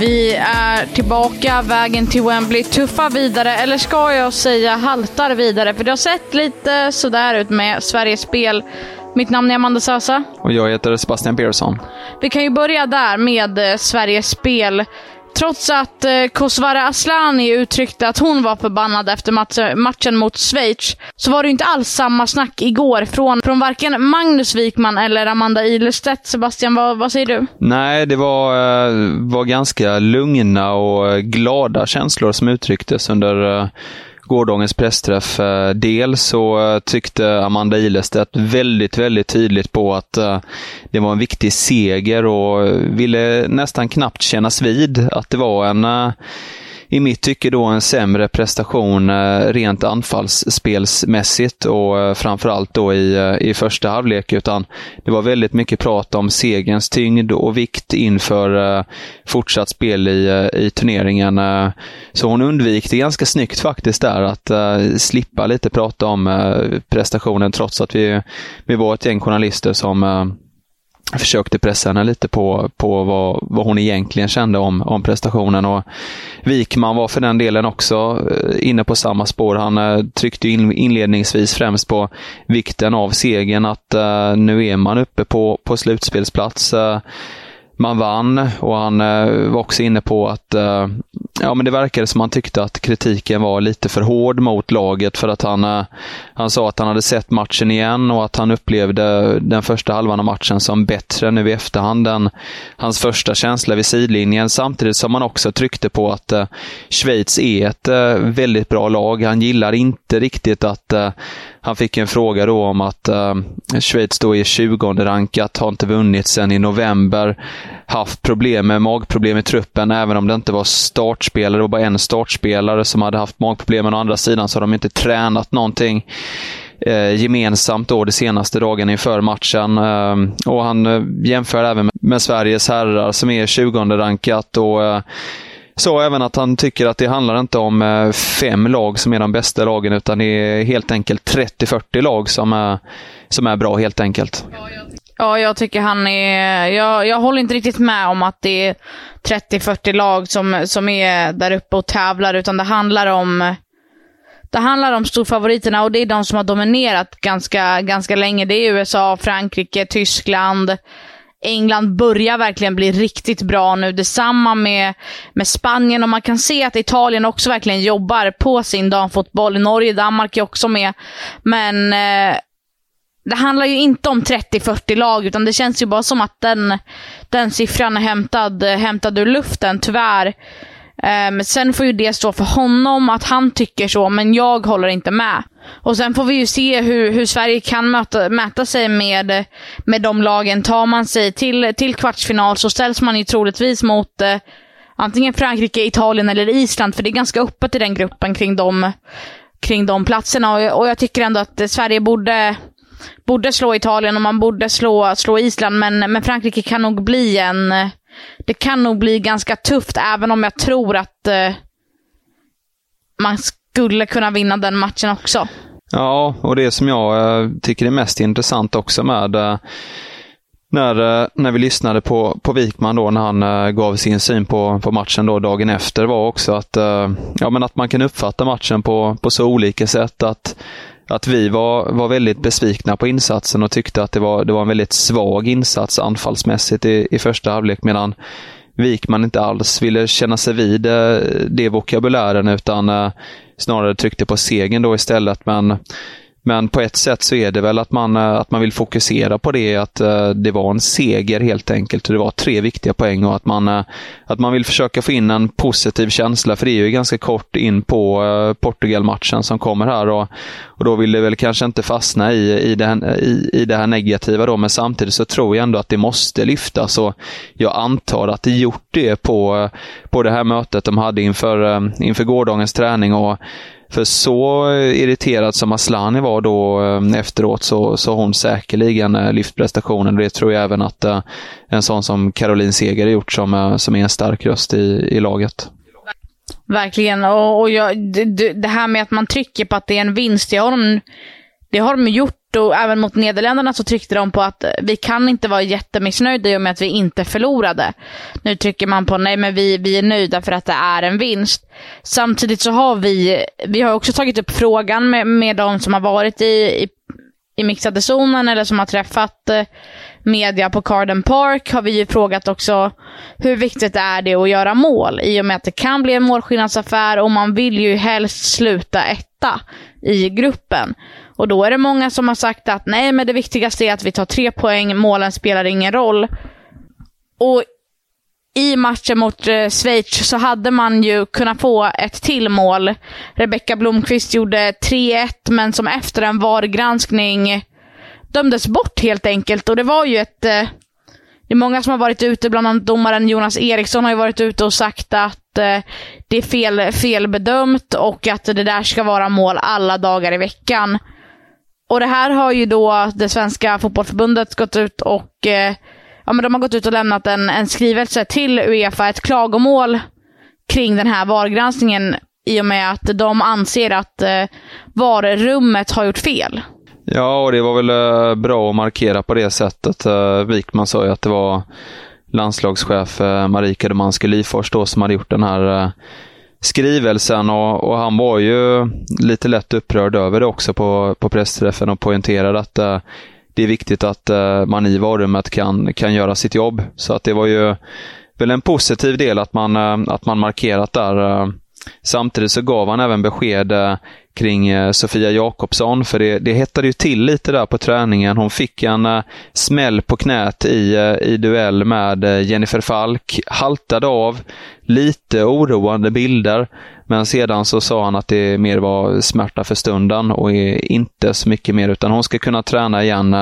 Vi är tillbaka, vägen till Wembley tuffar vidare, eller ska jag säga haltar vidare? För det har sett lite sådär ut med Sveriges Spel. Mitt namn är Amanda Sasa. Och jag heter Sebastian Persson. Vi kan ju börja där med eh, Sveriges Spel. Trots att eh, Kosovare Asllani uttryckte att hon var förbannad efter match, matchen mot Schweiz, så var det inte alls samma snack igår från, från varken Magnus Wikman eller Amanda Ilestedt. Sebastian, vad, vad säger du? Nej, det var, eh, var ganska lugna och eh, glada känslor som uttrycktes under eh, gårdagens pressträff. Eh, Dels så eh, tyckte Amanda Ilestedt väldigt, väldigt tydligt på att eh, det var en viktig seger och ville nästan knappt kännas vid att det var en i mitt tycke då en sämre prestation eh, rent anfallsspelsmässigt och eh, framförallt då i, eh, i första halvlek. Utan det var väldigt mycket prat om segens tyngd och vikt inför fortsatt spel i, i turneringen. Så hon undvek det ganska snyggt faktiskt där att slippa lite prata om prestationen trots att vi, vi var ett gäng journalister som försökte pressa henne lite på, på vad, vad hon egentligen kände om, om prestationen. Och Wikman var för den delen också eh, inne på samma spår. Han eh, tryckte in, inledningsvis främst på vikten av segern, att uh, nu är man uppe på, på slutspelsplats. Uh, man vann och han uh, var också inne på att ja, men det verkade som han tyckte att kritiken var lite för hård mot laget för att han, eh, han sa att han hade sett matchen igen och att han upplevde den första halvan av matchen som bättre nu i efterhand än hans första känsla vid sidlinjen. Samtidigt som han också tryckte på att eh, Schweiz är ett eh, väldigt bra lag. Han gillar inte riktigt att han fick en fråga då om att Schweiz då är 20 rankat, har inte vunnit sedan i november, haft problem med magproblem i truppen, även om det inte var startspelare, det var bara en startspelare som hade haft magproblem. Men å andra sidan så har de inte tränat någonting eh, gemensamt då de senaste dagarna inför matchen. Eh, och han eh, jämför även med, med Sveriges herrar som är 20 rankat och eh, sa även att han tycker att det handlar inte om eh, fem lag som är de bästa lagen, utan det är helt enkelt 30-40 lag som är, som är bra helt enkelt. Ja, jag tycker han är... Jag, jag håller inte riktigt med om att det är 30-40 lag som, som är där uppe och tävlar, utan det handlar om... Det handlar om storfavoriterna och det är de som har dominerat ganska, ganska länge. Det är USA, Frankrike, Tyskland. England börjar verkligen bli riktigt bra nu. Detsamma med, med Spanien och man kan se att Italien också verkligen jobbar på sin damfotboll. Norge, Danmark är också med. Men eh, det handlar ju inte om 30-40 lag, utan det känns ju bara som att den, den siffran är hämtad, hämtad ur luften, tyvärr. Um, sen får ju det stå för honom, att han tycker så, men jag håller inte med. Och sen får vi ju se hur, hur Sverige kan möta, mäta sig med, med de lagen. Tar man sig till, till kvartsfinal så ställs man ju troligtvis mot uh, antingen Frankrike, Italien eller Island, för det är ganska öppet i den gruppen kring de, kring de platserna. Och, och jag tycker ändå att Sverige borde borde slå Italien och man borde slå, slå Island, men, men Frankrike kan nog bli en... Det kan nog bli ganska tufft, även om jag tror att eh, man skulle kunna vinna den matchen också. Ja, och det som jag eh, tycker är mest intressant också med eh, när, eh, när vi lyssnade på, på Wikman då, när han eh, gav sin syn på, på matchen då dagen efter var också att, eh, ja, men att man kan uppfatta matchen på, på så olika sätt. att att vi var, var väldigt besvikna på insatsen och tyckte att det var, det var en väldigt svag insats anfallsmässigt i, i första halvlek medan Wikman inte alls ville känna sig vid eh, det vokabulären utan eh, snarare tryckte på segern då istället. Men men på ett sätt så är det väl att man, eh, att man vill fokusera på det, att eh, det var en seger helt enkelt. Det var tre viktiga poäng och att man, eh, att man vill försöka få in en positiv känsla, för det är ju ganska kort in på Portugal-matchen som kommer här. Och, och då vill det väl kanske inte fastna i, i, det, i, i det här negativa då, men samtidigt så tror jag ändå att det måste lyftas och jag antar att det gjort det på, på det här mötet de hade inför, inför gårdagens träning. och för så irriterad som Aslani var då eh, efteråt så, så hon säkerligen eh, lyft prestationen. Det tror jag även att eh, en sån som Caroline Seger har gjort som, eh, som är en stark röst i, i laget. Verkligen. Och, och jag, det, det, här med att man trycker på att det är en vinst, Jag har det har de gjort och även mot Nederländerna så tryckte de på att vi kan inte vara jättemissnöjda i och med att vi inte förlorade. Nu trycker man på nej men vi, vi är nöjda för att det är en vinst. Samtidigt så har vi, vi har också tagit upp frågan med, med de som har varit i, i, i mixade zonen eller som har träffat eh, media på Carden Park har vi ju frågat också hur viktigt är det att göra mål i och med att det kan bli en målskillnadsaffär och man vill ju helst sluta etta i gruppen. Och då är det många som har sagt att nej, men det viktigaste är att vi tar tre poäng, målen spelar ingen roll. Och i matchen mot eh, Schweiz så hade man ju kunnat få ett till mål. Rebecka Blomqvist gjorde 3-1, men som efter en VAR-granskning dömdes bort helt enkelt. Och det var ju ett... Eh, det är många som har varit ute, bland annat domaren Jonas Eriksson har ju varit ute och sagt att eh, det är fel, felbedömt och att det där ska vara mål alla dagar i veckan. Och det här har ju då det svenska fotbollförbundet gått ut och eh, ja, men de har gått ut och lämnat en, en skrivelse till Uefa, ett klagomål kring den här VAR-granskningen i och med att de anser att eh, VAR-rummet har gjort fel. Ja, och det var väl eh, bra att markera på det sättet. Eh, Wikman sa ju att det var landslagschef eh, Marika Domanski Lifors då som hade gjort den här eh, skrivelsen och, och, han var ju lite lätt upprörd över det också på, på pressträffen och poängterade att uh, det är viktigt att uh, man i varummet kan, kan göra sitt jobb. Så att det var ju väl en positiv del att man, uh, att man markerat där. Samtidigt så gav han även besked eh, kring eh, Sofia Jakobsson, för det, det hettade ju till lite där på träningen. Hon fick en eh, smäll på knät i, i duell med Jennifer Falk, haltade av, lite oroande bilder. Men sedan så sa han att det mer var smärta för stunden och inte så mycket mer, utan hon ska kunna träna igen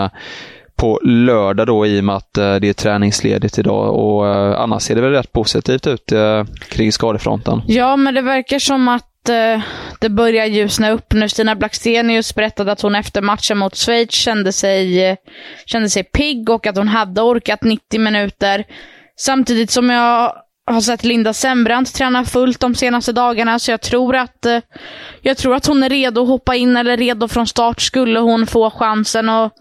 på lördag då i och med att eh, det är träningsledigt idag och eh, annars ser det väl rätt positivt ut eh, kring skadefronten. Ja, men det verkar som att eh, det börjar ljusna upp nu. Stina Blackstenius berättade att hon efter matchen mot Schweiz kände sig, eh, kände sig pigg och att hon hade orkat 90 minuter. Samtidigt som jag har sett Linda Sembrant träna fullt de senaste dagarna, så jag tror att jag tror att hon är redo att hoppa in, eller redo från start, skulle hon få chansen. Och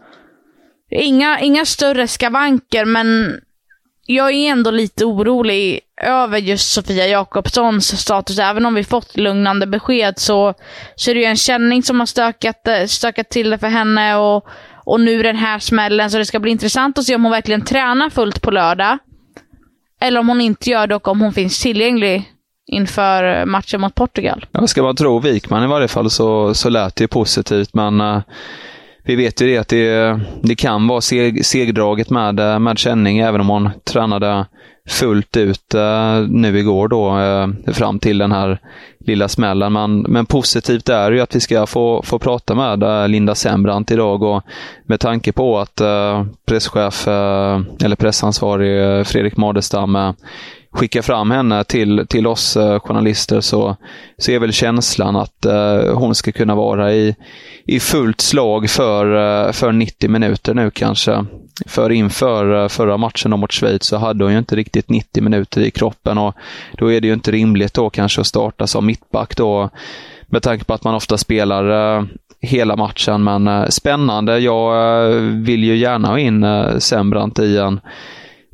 inga, inga större skavanker, men jag är ändå lite orolig över just Sofia Jakobssons status. Även om vi fått lugnande besked så, så är det ju en känning som har stökat, eh, stökat till det för henne. Och, och nu den här smällen, så det ska bli intressant att se om hon verkligen tränar fullt på lördag. Eller om hon inte gör det och om hon finns tillgänglig inför matchen mot Portugal. Ja, ska man tro Wikman i varje fall så, så lät det ju positivt, men uh, vi vet ju det att det, det kan vara seg, segdraget med, eh, med känning, även om hon tränade fullt ut uh, nu igår då, uh, fram till den här lilla smällen. Men, men positivt är ju att vi ska få, få prata med uh, Linda Sembrant idag och med tanke på att presschef, eller pressansvarig Fredrik Madestam skickar fram henne till, till oss eh, journalister så, så är väl känslan att eh, hon ska kunna vara i, i fullt slag för, eh, för 90 minuter nu kanske. För inför eh, förra matchen mot Schweiz så hade hon ju inte riktigt 90 minuter i kroppen och då är det ju inte rimligt då kanske att starta som mittback då med tanke på att man ofta spelar eh, hela matchen. Men eh, spännande. Jag vill ju gärna ha in Sembrant i en,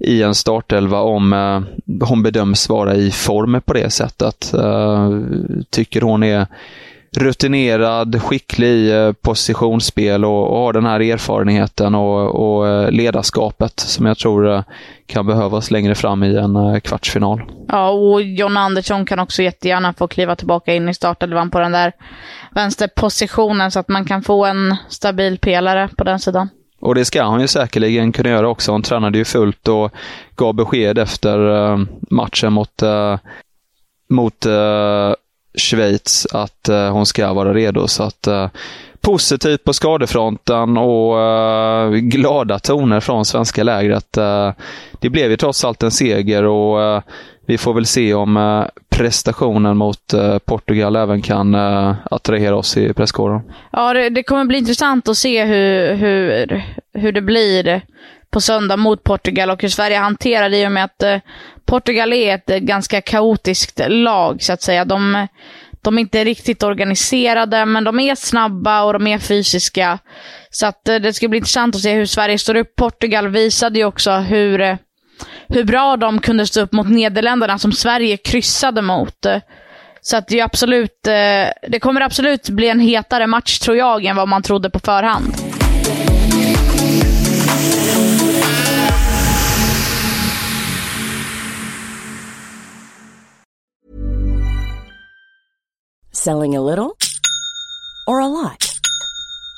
i en startelva om eh, hon bedöms vara i form på det sättet. Eh, tycker hon är rutinerad, skicklig i eh, positionsspel och, och har den här erfarenheten och, och eh, ledarskapet som jag tror eh, kan behövas längre fram i en kvartsfinal. Ja, och John Andersson kan också jättegärna få kliva tillbaka in i startelvan på den där vänsterpositionen så att man kan få en stabil pelare på den sidan. Och det ska han ju säkerligen kunna göra också. Han tränade ju fullt och gav besked efter eh, matchen mot, eh, mot eh, Schweiz att uh, hon ska vara redo. Så att uh, positivt på skadefronten och uh, glada toner från svenska lägret. det blev ju trots allt en seger och vi får väl se om eh, prestationen mot eh, Portugal även kan eh, attrahera oss i presskåren. Ja, det, det, kommer bli intressant att se hur, hur, hur det blir på söndag mot Portugal och hur Sverige hanterar det i och med att eh, Portugal är ett ganska kaotiskt lag, så att säga. De, de är inte riktigt organiserade, men de är snabba och de är fysiska. Så att eh, det ska bli intressant att se hur Sverige står upp. Portugal visade ju också hur, hur bra de kunde stå upp mot Nederländerna, som Sverige kryssade mot. Så att det, är absolut, eh, det kommer absolut bli en hetare match, tror jag, än vad man trodde på förhand. Selling a little or a lot?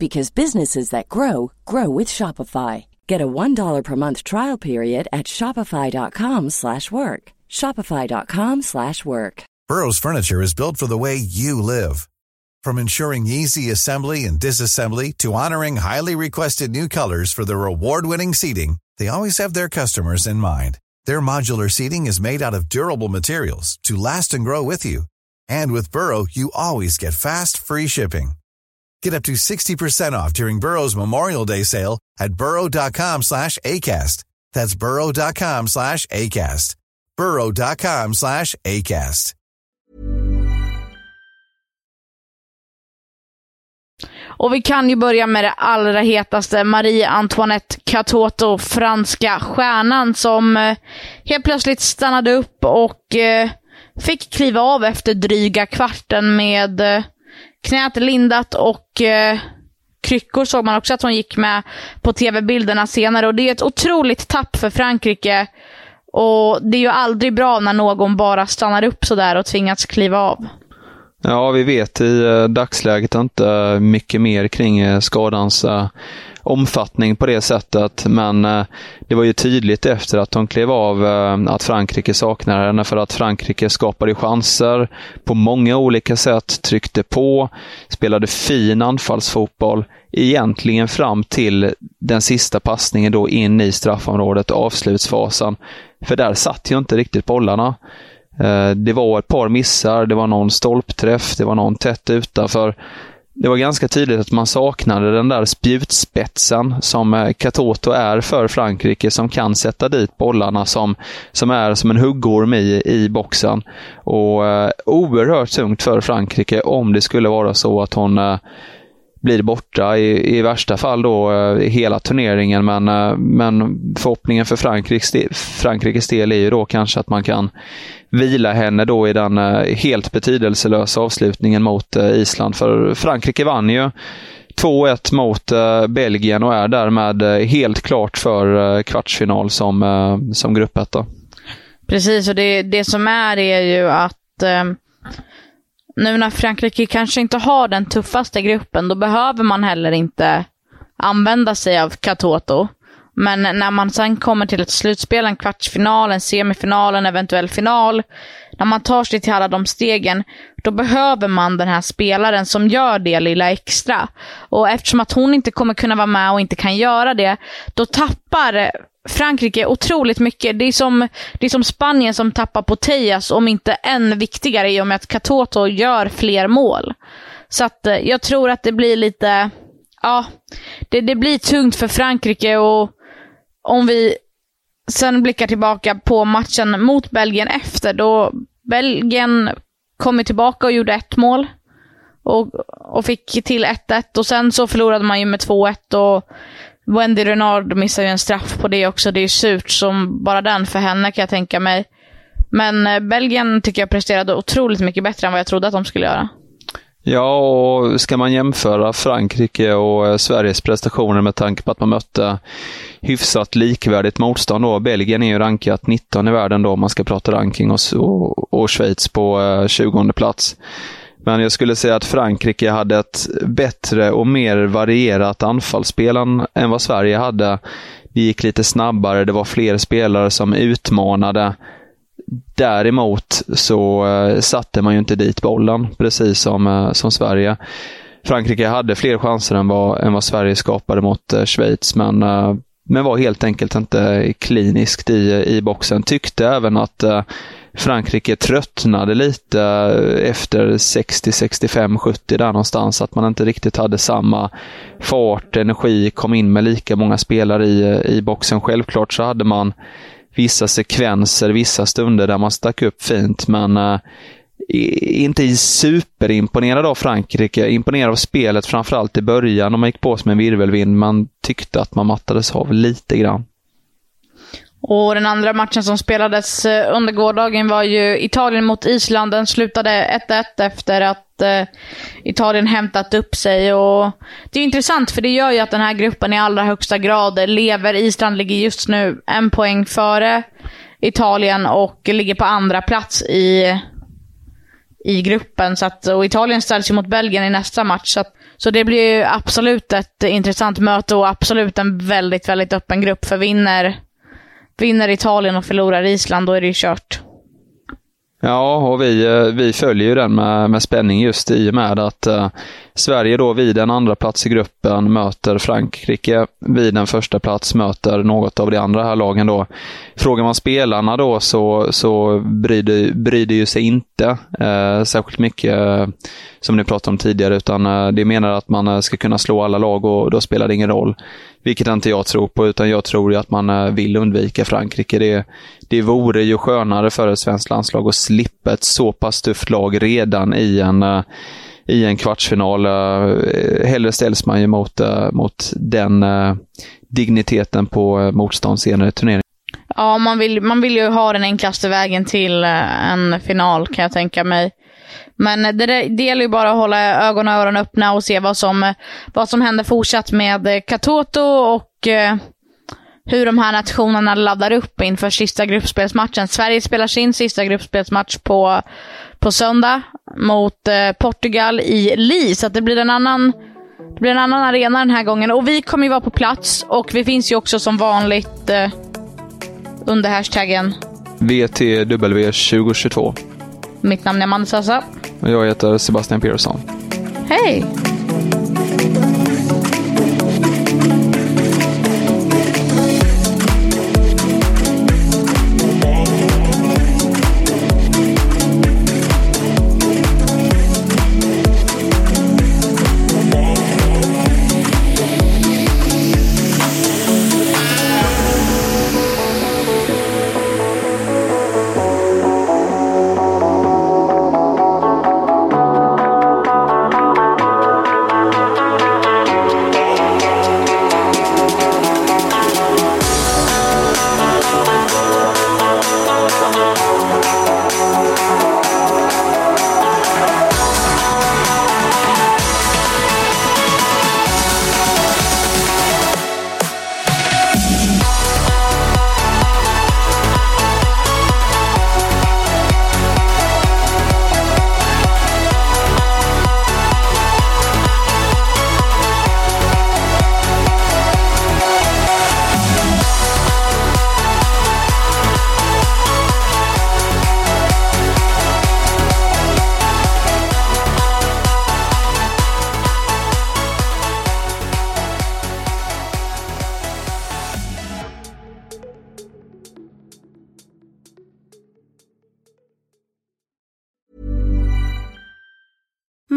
because businesses that grow grow with Shopify. Get a $1 per month trial period at shopify.com/work. shopify.com/work. Burrow's furniture is built for the way you live. From ensuring easy assembly and disassembly to honoring highly requested new colors for their award-winning seating, they always have their customers in mind. Their modular seating is made out of durable materials to last and grow with you. And with Burrow, you always get fast, free shipping. Get up to 60% off during Burrow's Memorial Day sale at burrow.com slash ACAST. That's burrow.com slash ACAST. burrow.com slash ACAST. Och vi kan ju börja med det allra hetaste. Marie Antoinette Katoto, franska stjärnan som eh, helt plötsligt stannade upp och eh, fick kliva av efter dryga kvarten med eh, knät lindat och eh, kryckor såg man också att hon gick med på tv-bilderna senare. Och det är ett otroligt tapp för Frankrike. Och det är ju aldrig bra när någon bara stannar upp sådär och tvingas kliva av. Ja, vi vet i eh, dagsläget inte eh, mycket mer kring skadans eh, omfattning på det sättet. Men eh, det var ju tydligt efter att de klev av eh, att Frankrike saknade henne för att Frankrike skapade chanser på många olika sätt, tryckte på, spelade fin anfallsfotboll egentligen fram till den sista passningen då in i straffområdet, avslutsfasen. För där satt ju inte riktigt bollarna. Eh, det var ett par missar, det var någon stolpträff, det var någon tätt utanför. Det var ganska tydligt att man saknade den där spjutspetsen som eh, Katoto är för Frankrike, som kan sätta dit bollarna, som, som är som en huggorm i, i boxen. Och eh, oerhört tungt för Frankrike om det skulle vara så att hon eh, blir borta i, i värsta fall då eh, hela turneringen. Men, eh, men förhoppningen för Frankrikes del, Frankrikes del är ju då kanske att man kan vila henne då i den eh, helt betydelselösa avslutningen mot Island. För Frankrike vann ju 2-1 mot Belgien och är därmed helt klart för kvartsfinal som, som gruppetta. Precis, och det, det som är är ju att nu när Frankrike kanske inte har den tuffaste gruppen, då behöver man heller inte använda sig av Katoto. Men när man sen kommer till ett slutspel, en kvartsfinal, en semifinal, en eventuell final. När man tar sig till alla de stegen, då behöver man den här spelaren som gör det lilla extra. Och eftersom att hon inte kommer kunna vara med och inte kan göra det, då tappar Frankrike otroligt mycket. Det är, som, det är som Spanien som tappar på Tejas, om inte än viktigare i och med att Katoto gör fler mål. Så att eh, jag tror att det blir lite, ja, det, det blir tungt för Frankrike och om vi sen blickar tillbaka på matchen mot Belgien efter, då Belgien kom tillbaka och gjorde ett mål och, och fick till 1-1 och sen så förlorade man ju med 2-1 och Wendy Renard missar ju en straff på det också. Det är ju surt som bara den för henne kan jag tänka mig. Men eh, Belgien tycker jag presterade otroligt mycket bättre än vad jag trodde att de skulle göra. Ja, och ska man jämföra Frankrike och eh, Sveriges prestationer med tanke på att man mötte hyfsat likvärdigt motstånd då. Belgien är ju rankat 19 i världen då om man ska prata ranking och, och, och Schweiz på eh, 20 plats. Men jag skulle säga att Frankrike hade ett bättre och mer varierat anfallsspel än vad Sverige hade. Det gick lite snabbare, det var fler spelare som utmanade. Däremot så eh, satte man ju inte dit bollen, precis som, eh, som Sverige. Frankrike hade fler chanser än vad, än vad Sverige skapade mot eh, Schweiz, men, men var helt enkelt inte kliniskt i, i boxen. Tyckte även att Frankrike tröttnade lite eh, efter 60, 65, 70 där någonstans. Att man inte riktigt hade samma fart, energi, kom in med lika många spelare i, eh, i boxen. Självklart så hade man vissa sekvenser, vissa stunder där man stack upp fint, men uh, inte superimponerad av Frankrike. Imponerad av spelet, framförallt i början. De gick på som en virvelvind. Man tyckte att man mattades av lite grann. Och den andra matchen som spelades eh, under gårdagen var ju Italien mot Island. Den slutade 1-1 efter att eh, Italien hämtat upp sig. Och det är intressant för det gör ju att den här gruppen i allra högsta grad lever. Island ligger just nu en poäng före Italien och ligger på andra plats i, i gruppen. Så att, och Italien ställs ju mot Belgien i nästa match. Så, att, så det blir ju absolut ett intressant möte och absolut en väldigt, väldigt öppen grupp. För vinner Vinner Italien och förlorar Island, då är det ju kört. Ja, och vi, eh, vi följer ju den med, med spänning just i och med att eh, Sverige då vid en andra plats i gruppen möter Frankrike vid en första plats möter något av de andra här lagen då. Frågar man spelarna då så, så bryr, det, bryr det ju sig inte eh, särskilt mycket eh, som ni pratade om tidigare utan eh, de menar att man eh, ska kunna slå alla lag och då spelar det ingen roll. Vilket inte jag tror på, utan jag tror ju att man eh, vill undvika Frankrike. Det, det vore ju skönare för ett svenskt landslag att slippa ett så pass tufft lag redan i en, eh, i en kvartsfinal. Eh, hellre ställs man ju mot, mot den digniteten på motstånd senare i turneringen. Ja, man vill, man vill ju ha den enklaste vägen till en final kan jag tänka mig. Men det, det gäller ju bara att hålla ögon och öron öppna och se vad som, vad som händer fortsatt med eh, Katoto och eh, hur de här nationerna laddar upp inför sista gruppspelsmatchen. Sverige spelar sin sista gruppspelsmatch på, på söndag mot eh, Portugal i Li, så det blir en annan det blir en annan arena den här gången. Och vi kommer ju vara på plats och vi finns ju också som vanligt eh, under hashtaggen VTW 2022. Mitt namn är Amanda Sassa. Och jag heter Sebastian Persson. Hej!